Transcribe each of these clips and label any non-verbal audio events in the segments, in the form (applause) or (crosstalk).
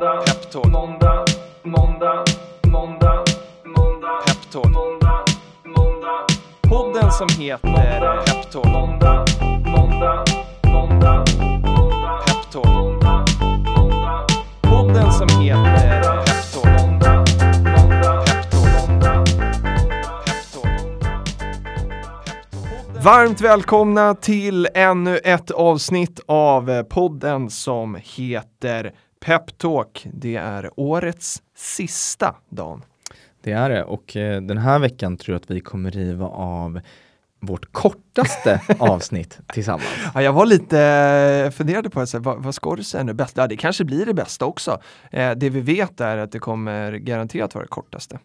måndag, peptalk, måndag, måndag, måndag, måndag, peptalk, måndag, måndag, podden som heter Peptalk, måndag, måndag, måndag, måndag, Peptalk, måndag, måndag, podden som heter Peptalk, måndag, måndag, Peptalk, måndag, Peptalk. Varmt välkomna till ännu ett avsnitt av podden som heter Peptalk. Det är årets sista Dan. Det är det och eh, den här veckan tror jag att vi kommer riva av vårt kortaste (laughs) avsnitt tillsammans. Ja, jag var lite eh, funderade på att säga, vad, vad ska du säga nu? Bästa? Ja, det kanske blir det bästa också. Eh, det vi vet är att det kommer garanterat vara det kortaste.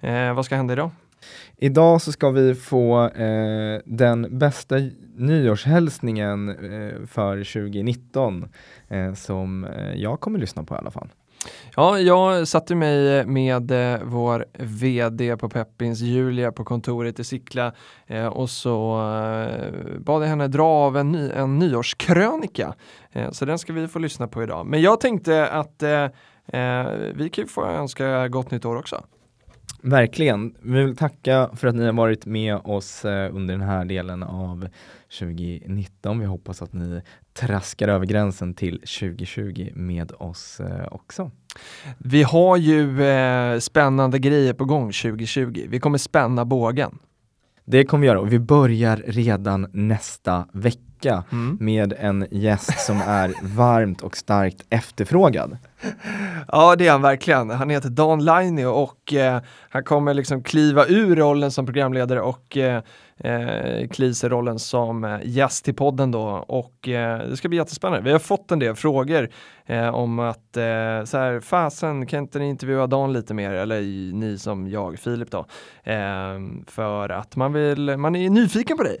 Eh, vad ska hända idag? Idag så ska vi få eh, den bästa nyårshälsningen eh, för 2019 eh, som eh, jag kommer lyssna på i alla fall. Ja, jag satte mig med eh, vår VD på Peppins, Julia, på kontoret i Sickla eh, och så eh, bad jag henne dra av en, ny, en nyårskrönika. Eh, så den ska vi få lyssna på idag. Men jag tänkte att eh, eh, vi kan ju få önska gott nytt år också. Verkligen. Vi vill tacka för att ni har varit med oss eh, under den här delen av 2019. Vi hoppas att ni traskar över gränsen till 2020 med oss eh, också. Vi har ju eh, spännande grejer på gång 2020. Vi kommer spänna bågen. Det kommer vi göra och vi börjar redan nästa vecka Mm. med en gäst som är varmt och starkt efterfrågad. Ja, det är han verkligen. Han heter Dan Lainio och eh, han kommer liksom kliva ur rollen som programledare och eh, eh, klisa i rollen som eh, gäst i podden då. Och eh, det ska bli jättespännande. Vi har fått en del frågor eh, om att eh, så här, fasen kan inte ni intervjua Dan lite mer? Eller ni som jag, Filip då. Eh, för att man vill, man är nyfiken på dig.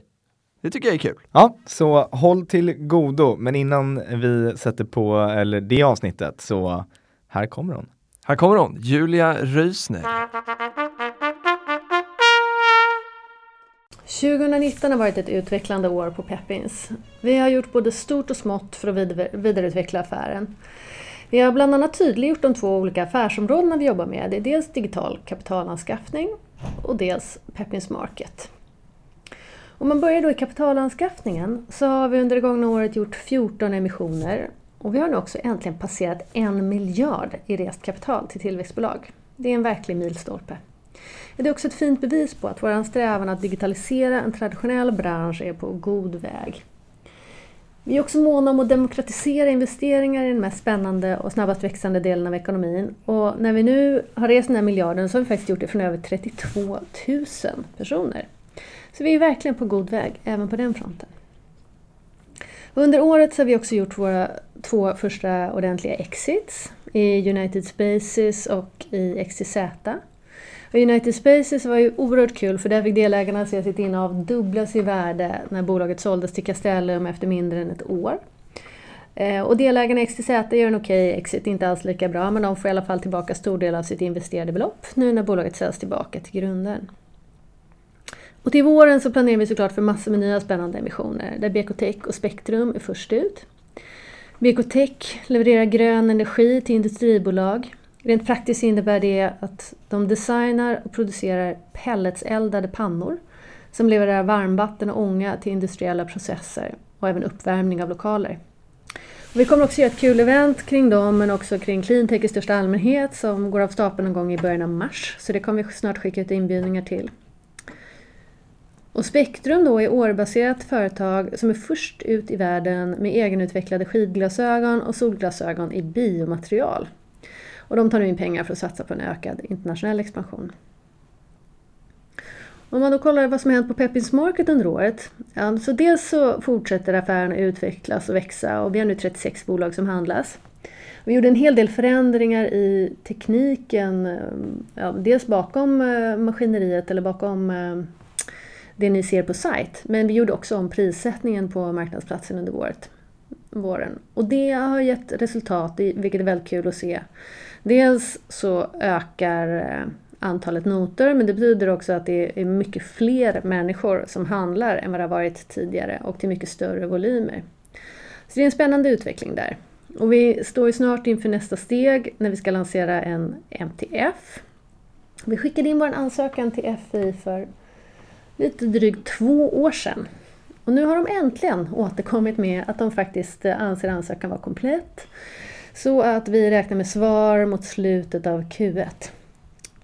Det tycker jag är kul. Ja, så håll till godo, men innan vi sätter på eller det avsnittet så här kommer hon. Här kommer hon, Julia Röisner. 2019 har varit ett utvecklande år på Peppins. Vi har gjort både stort och smått för att vid- vidareutveckla affären. Vi har bland annat tydliggjort de två olika affärsområdena vi jobbar med. Det är dels digital kapitalanskaffning och dels Peppins Market. Om man börjar då i kapitalanskaffningen så har vi under det gångna året gjort 14 emissioner och vi har nu också äntligen passerat en miljard i rest kapital till tillväxtbolag. Det är en verklig milstolpe. Det är också ett fint bevis på att vår strävan att digitalisera en traditionell bransch är på god väg. Vi är också måna om att demokratisera investeringar i den mest spännande och snabbast växande delen av ekonomin. Och när vi nu har rest den här miljarden så har vi faktiskt gjort det från över 32 000 personer. Så vi är verkligen på god väg även på den fronten. Under året så har vi också gjort våra två första ordentliga exits i United Spaces och i XTZ. Och United Spaces var ju oerhört kul för där fick delägarna se sitt innehav dubblas i värde när bolaget såldes till Castellum efter mindre än ett år. Eh, och delägarna i XTZ gör en okej exit, inte alls lika bra, men de får i alla fall tillbaka stor del av sitt investerade belopp nu när bolaget säljs tillbaka till grundaren. Och till våren så planerar vi såklart för massor med nya spännande emissioner där BK Tech och Spektrum är först ut. BK Tech levererar grön energi till industribolag. Rent praktiskt innebär det att de designar och producerar pelletseldade pannor som levererar varmvatten och ånga till industriella processer och även uppvärmning av lokaler. Och vi kommer också göra ett kul event kring dem men också kring cleantech i största allmänhet som går av stapeln någon gång i början av mars. Så det kommer vi snart skicka ut inbjudningar till. Och Spektrum då är årbaserat företag som är först ut i världen med egenutvecklade skidglasögon och solglasögon i biomaterial. Och de tar nu in pengar för att satsa på en ökad internationell expansion. Om man då kollar vad som hänt på Peppins Market under året. Ja, så dels så fortsätter affären att utvecklas och växa och vi har nu 36 bolag som handlas. Vi gjorde en hel del förändringar i tekniken, eh, ja, dels bakom eh, maskineriet eller bakom eh, det ni ser på sajt. Men vi gjorde också om prissättningen på marknadsplatsen under året, våren. Och det har gett resultat, vilket är väldigt kul att se. Dels så ökar eh, antalet noter men det betyder också att det är mycket fler människor som handlar än vad det har varit tidigare och till mycket större volymer. Så det är en spännande utveckling där. Och vi står ju snart inför nästa steg när vi ska lansera en MTF. Vi skickade in vår ansökan till FI för lite drygt två år sedan. Och nu har de äntligen återkommit med att de faktiskt eh, anser ansökan vara komplett. Så att vi räknar med svar mot slutet av Q1.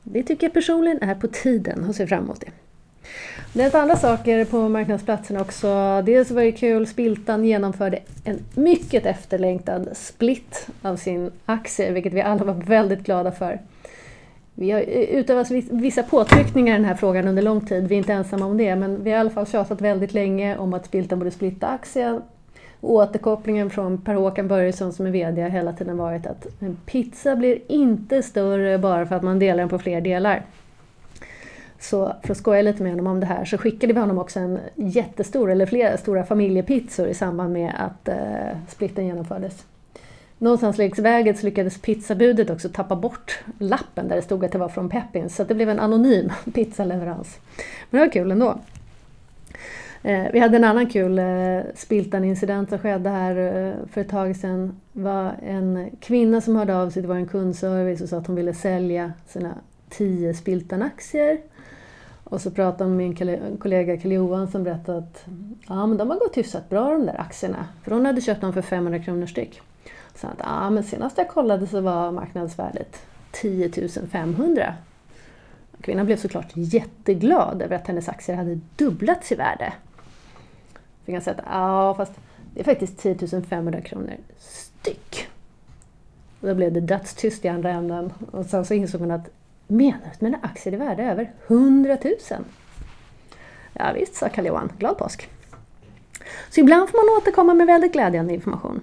Det tycker jag personligen är på tiden och ser fram emot det. Det är andra saker på marknadsplatsen också. Dels var det kul, Spiltan genomförde en mycket efterlängtad split av sin aktie, vilket vi alla var väldigt glada för. Vi har utövat vissa påtryckningar i den här frågan under lång tid, vi är inte ensamma om det, men vi har i alla fall tjatat väldigt länge om att Spiltan borde splitta aktien. Återkopplingen från Per-Håkan Börjesson som är VD har hela tiden varit att en pizza blir inte större bara för att man delar den på fler delar. Så för att skoja lite med honom om det här så skickade vi honom också en jättestor, eller flera stora familjepizzor i samband med att eh, splitten genomfördes. Någonstans längs vägen så lyckades pizzabudet också tappa bort lappen där det stod att det var från Peppins så det blev en anonym (laughs) pizzaleverans. Men det var kul ändå. Eh, vi hade en annan kul eh, Spiltan-incident som skedde här eh, för ett tag sedan. Det var en kvinna som hörde av sig, det var en kundservice och sa att hon ville sälja sina tio Spiltan-aktier. Och så pratade hon med min kollega Kalle Johan som berättade att ja, men de har gått hyfsat bra de där aktierna. För hon hade köpt dem för 500 kronor styck. Så att ja, men senast jag kollade så var marknadsvärdet 10 500. Kvinnan blev såklart jätteglad över att hennes aktier hade dubblats i värde. Fick han säga att ja, fast det är faktiskt 10 500 kronor styck. Och då blev det dödstyst i andra änden och sen så insåg hon att Menar du att mina aktier är värda över 100 000? Ja, visst, sa Karl Johan. Glad påsk! Så ibland får man återkomma med väldigt glädjande information.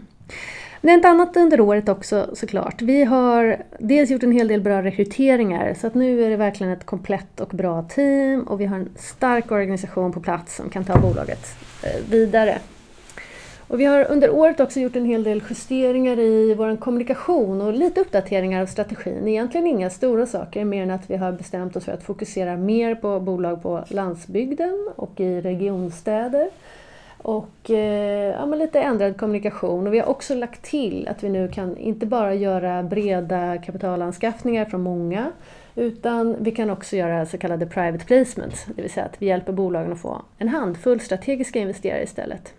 Men det är inte annat under året också såklart. Vi har dels gjort en hel del bra rekryteringar så att nu är det verkligen ett komplett och bra team och vi har en stark organisation på plats som kan ta bolaget eh, vidare. Och vi har under året också gjort en hel del justeringar i vår kommunikation och lite uppdateringar av strategin. Egentligen inga stora saker mer än att vi har bestämt oss för att fokusera mer på bolag på landsbygden och i regionstäder. Och eh, ja, men lite ändrad kommunikation. Och vi har också lagt till att vi nu kan inte bara göra breda kapitalanskaffningar från många utan vi kan också göra så kallade private placements, det vill säga att vi hjälper bolagen att få en handfull strategiska investerare istället.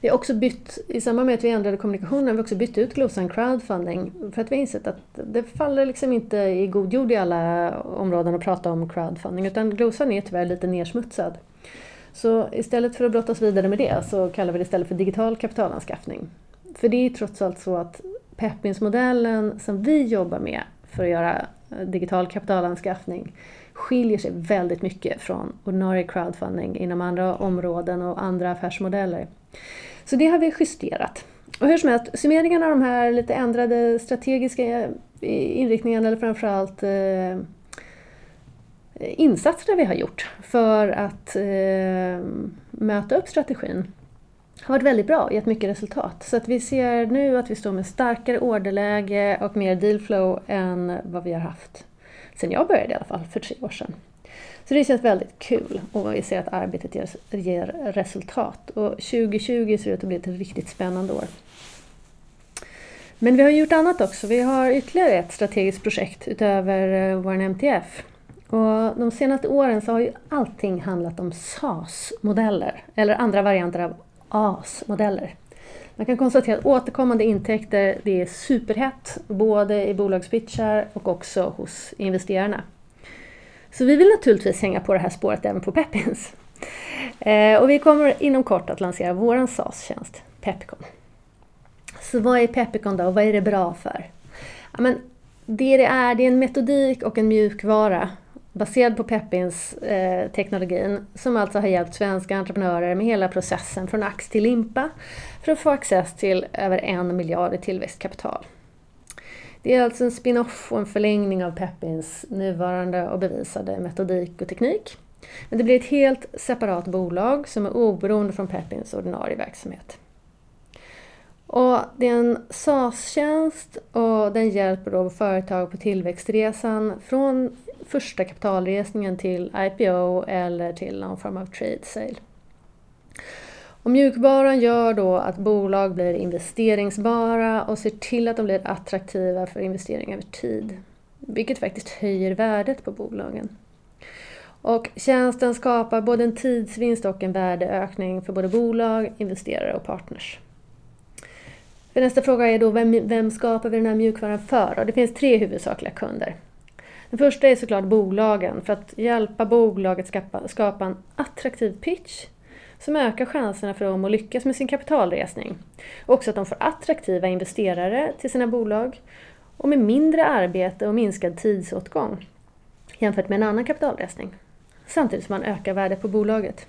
Vi har också bytt, i samband med att vi ändrade kommunikationen, har vi också bytt ut Glosan crowdfunding för att vi har insett att det faller liksom inte i god jord i alla områden att prata om crowdfunding utan Glosan är tyvärr lite nersmutsad. Så istället för att brottas vidare med det så kallar vi det istället för digital kapitalanskaffning. För det är trots allt så att Pepins-modellen som vi jobbar med för att göra eh, digital kapitalanskaffning skiljer sig väldigt mycket från ordinarie crowdfunding inom andra områden och andra affärsmodeller. Så det har vi justerat. Och hur som helst, summeringen av de här lite ändrade strategiska eh, inriktningarna eller framförallt eh, insatserna vi har gjort för att eh, möta upp strategin har varit väldigt bra, och gett mycket resultat. Så att vi ser nu att vi står med starkare orderläge och mer dealflow än vad vi har haft sen jag började i alla fall, för tre år sedan. Så det känns väldigt kul och vi ser att arbetet ger, ger resultat. Och 2020 ser ut att bli ett riktigt spännande år. Men vi har gjort annat också. Vi har ytterligare ett strategiskt projekt utöver eh, vår MTF. Och de senaste åren så har ju allting handlat om SAS-modeller, eller andra varianter av AS-modeller. Man kan konstatera att återkommande intäkter det är superhett, både i bolagspitchar och också hos investerarna. Så vi vill naturligtvis hänga på det här spåret även på Peppins. Eh, och vi kommer inom kort att lansera vår SAS-tjänst, Pepicon. Så vad är Pepicon då och vad är det bra för? Ja, men det det är, det är en metodik och en mjukvara baserad på Peppins eh, teknologin som alltså har hjälpt svenska entreprenörer med hela processen från ax till limpa för att få access till över en miljard i tillväxtkapital. Det är alltså en spin-off och en förlängning av Peppins nuvarande och bevisade metodik och teknik. Men det blir ett helt separat bolag som är oberoende från Peppins ordinarie verksamhet. Och det är en SaaS-tjänst och den hjälper då företag på tillväxtresan från första kapitalresningen till IPO eller till någon form av trade sale. Och mjukvaran gör då att bolag blir investeringsbara och ser till att de blir attraktiva för investeringar över tid. Vilket faktiskt höjer värdet på bolagen. Och tjänsten skapar både en tidsvinst och en värdeökning för både bolag, investerare och partners. För nästa fråga är då vem, vem skapar vi den här mjukvaran för? Och det finns tre huvudsakliga kunder. Den första är såklart bolagen för att hjälpa bolaget skapa, skapa en attraktiv pitch som ökar chanserna för dem att lyckas med sin kapitalresning. Och också att de får attraktiva investerare till sina bolag och med mindre arbete och minskad tidsåtgång jämfört med en annan kapitalresning. Samtidigt som man ökar värdet på bolaget.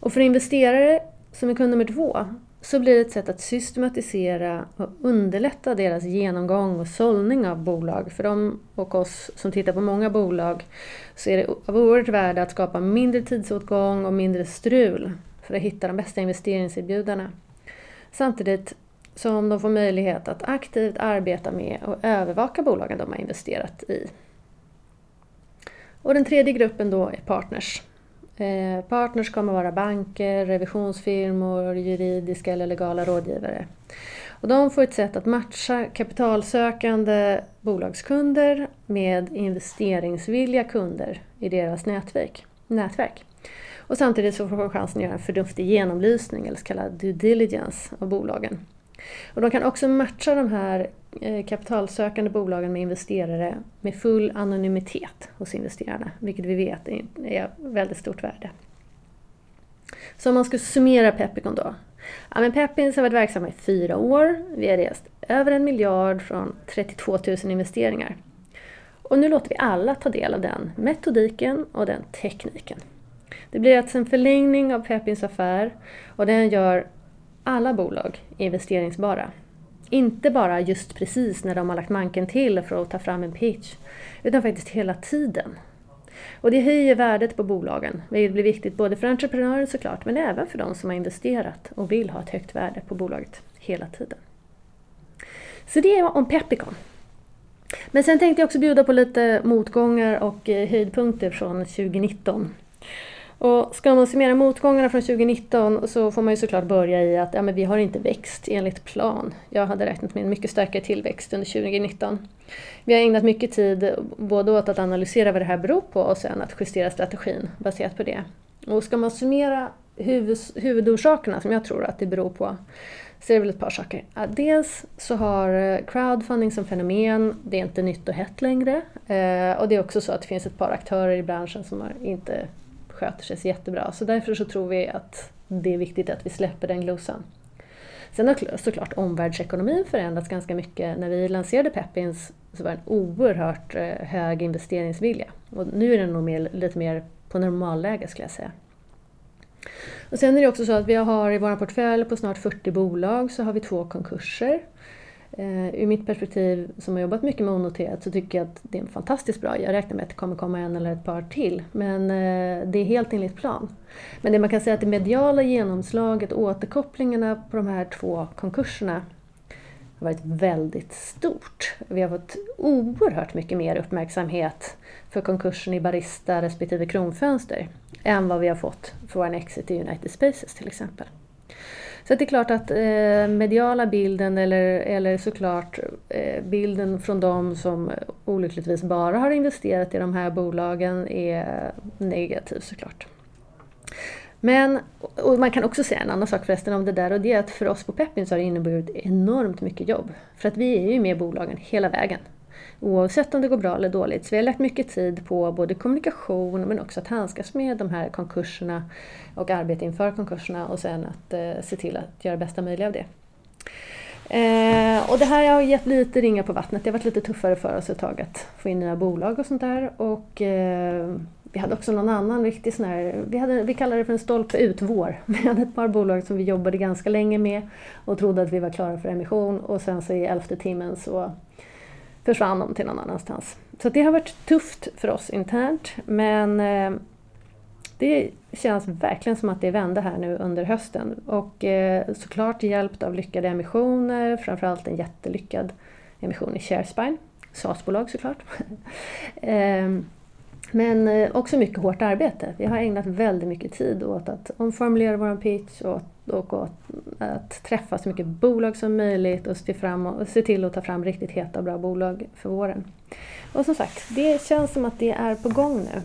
Och för investerare som är kund nummer två så blir det ett sätt att systematisera och underlätta deras genomgång och sållning av bolag. För de och oss som tittar på många bolag så är det av oerhört värde att skapa mindre tidsåtgång och mindre strul för att hitta de bästa investeringserbjudarna. Samtidigt som de får möjlighet att aktivt arbeta med och övervaka bolagen de har investerat i. Och den tredje gruppen då är partners Eh, partners kommer vara banker, revisionsfirmor, juridiska eller legala rådgivare. Och de får ett sätt att matcha kapitalsökande bolagskunder med investeringsvilliga kunder i deras nätverk. nätverk. Och samtidigt så får de chansen att göra en förnuftig genomlysning eller så kallad due diligence av bolagen. Och de kan också matcha de här Eh, kapitalsökande bolagen med investerare med full anonymitet hos investerarna, vilket vi vet är väldigt stort värde. Så om man ska summera Pepicon då. Ja, men Pepins har varit verksamma i fyra år. Vi har rest över en miljard från 32 000 investeringar. Och nu låter vi alla ta del av den metodiken och den tekniken. Det blir alltså en förlängning av Pepins affär och den gör alla bolag investeringsbara. Inte bara just precis när de har lagt manken till för att ta fram en pitch, utan faktiskt hela tiden. Och det höjer värdet på bolagen, vilket blir viktigt både för entreprenörer såklart, men även för de som har investerat och vill ha ett högt värde på bolaget hela tiden. Så det är om Pepicon. Men sen tänkte jag också bjuda på lite motgångar och eh, höjdpunkter från 2019. Och ska man summera motgångarna från 2019 så får man ju såklart börja i att ja, men vi har inte växt enligt plan. Jag hade räknat med en mycket starkare tillväxt under 2019. Vi har ägnat mycket tid både åt att analysera vad det här beror på och sen att justera strategin baserat på det. Och ska man summera huvud, huvudorsakerna som jag tror att det beror på så är det väl ett par saker. Dels så har eh, crowdfunding som fenomen, det är inte nytt och hett längre. Eh, och det är också så att det finns ett par aktörer i branschen som har inte sköter sig så jättebra. Så därför så tror vi att det är viktigt att vi släpper den glosan. Sen har såklart omvärldsekonomin förändrats ganska mycket. När vi lanserade Peppins så var det en oerhört eh, hög investeringsvilja. Och nu är den nog mer, lite mer på normalläge skulle jag säga. Och sen är det också så att vi har i vår portfölj på snart 40 bolag så har vi två konkurser. Uh, ur mitt perspektiv som har jobbat mycket med onoterat så tycker jag att det är fantastiskt bra. Jag räknar med att det kommer komma en eller ett par till. Men uh, det är helt enligt plan. Men det man kan säga är att det mediala genomslaget och återkopplingarna på de här två konkurserna har varit väldigt stort. Vi har fått oerhört mycket mer uppmärksamhet för konkursen i Barista respektive Kronfönster än vad vi har fått för vår exit i United Spaces till exempel. Så det är klart att eh, mediala bilden eller, eller såklart eh, bilden från de som olyckligtvis bara har investerat i de här bolagen är negativ såklart. Men och man kan också säga en annan sak förresten om det där och det är att för oss på Peppin så har det inneburit enormt mycket jobb. För att vi är ju med i bolagen hela vägen. Oavsett om det går bra eller dåligt. Så vi har lagt mycket tid på både kommunikation men också att handskas med de här konkurserna och arbeta inför konkurserna och sen att eh, se till att göra bästa möjliga av det. Eh, och det här har gett lite ringar på vattnet. Det har varit lite tuffare för oss ett tag att få in nya bolag och sånt där. Och, eh, vi hade också någon annan riktig sån här, vi, hade, vi kallade det för en stolpe ut-vår. (laughs) Vi hade ett par bolag som vi jobbade ganska länge med och trodde att vi var klara för emission och sen så i elfte timmen så försvann de till någon annanstans. Så det har varit tufft för oss internt men eh, det känns verkligen som att det vände här nu under hösten och eh, såklart hjälpt av lyckade emissioner, framförallt en jättelyckad emission i Sharespine, SAS-bolag såklart. (laughs) Ehm, men eh, också mycket hårt arbete. Vi har ägnat väldigt mycket tid åt att omformulera vår pitch och, och åt att träffa så mycket bolag som möjligt och se, fram och se till att ta fram riktigt heta och bra bolag för våren. Och som sagt, det känns som att det är på gång nu.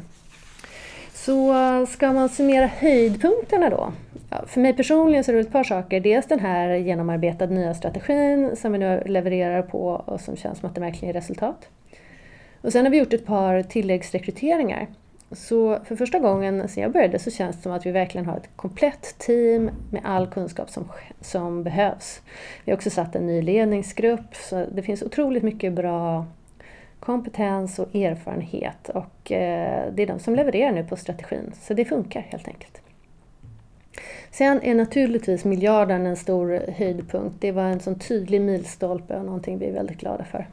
Så eh, ska man summera höjdpunkterna då? Ja, för mig personligen så är det ett par saker. Dels den här genomarbetade nya strategin som vi nu levererar på och som känns som att det verkligen ger resultat. Och sen har vi gjort ett par tilläggsrekryteringar. Så för första gången sedan jag började så känns det som att vi verkligen har ett komplett team med all kunskap som, som behövs. Vi har också satt en ny ledningsgrupp så det finns otroligt mycket bra kompetens och erfarenhet och eh, det är de som levererar nu på strategin. Så det funkar helt enkelt. Sen är naturligtvis miljarden en stor höjdpunkt. Det var en sån tydlig milstolpe och någonting vi är väldigt glada för.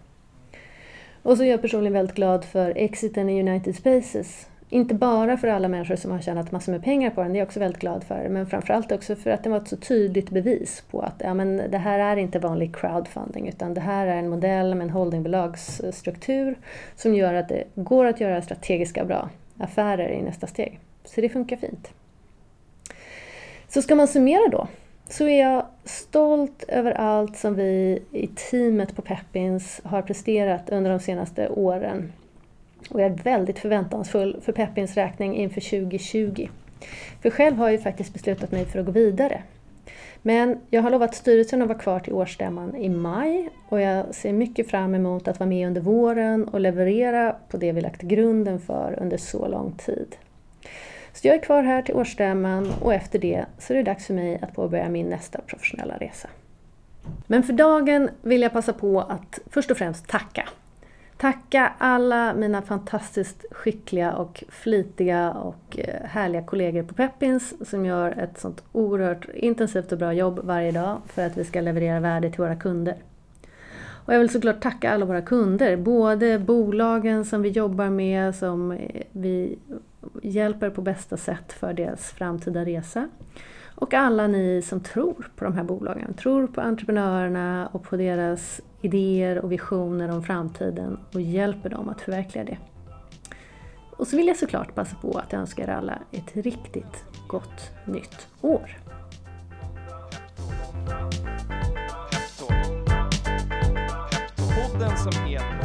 Och så är jag personligen väldigt glad för exiten i United Spaces. Inte bara för alla människor som har tjänat massor med pengar på den, det är jag också väldigt glad för, men framförallt också för att det var ett så tydligt bevis på att ja, men det här är inte vanlig crowdfunding utan det här är en modell med en holdingbolagsstruktur som gör att det går att göra strategiska bra affärer i nästa steg. Så det funkar fint. Så ska man summera då så är jag stolt över allt som vi i teamet på Peppins har presterat under de senaste åren. Och jag är väldigt förväntansfull för Peppins räkning inför 2020. För själv har jag ju faktiskt beslutat mig för att gå vidare. Men jag har lovat styrelsen att vara kvar till årsstämman i maj och jag ser mycket fram emot att vara med under våren och leverera på det vi lagt grunden för under så lång tid. Så jag är kvar här till årsstämman och efter det så är det dags för mig att påbörja min nästa professionella resa. Men för dagen vill jag passa på att först och främst tacka. Tacka alla mina fantastiskt skickliga och flitiga och eh, härliga kollegor på Peppins som gör ett sånt oerhört intensivt och bra jobb varje dag för att vi ska leverera värde till våra kunder. Och jag vill såklart tacka alla våra kunder, både bolagen som vi jobbar med, som eh, vi hjälper på bästa sätt för deras framtida resa. Och alla ni som tror på de här bolagen, tror på entreprenörerna och på deras idéer och visioner om framtiden och hjälper dem att förverkliga det. Och så vill jag såklart passa på att önska er alla ett riktigt gott nytt år. Podden som heter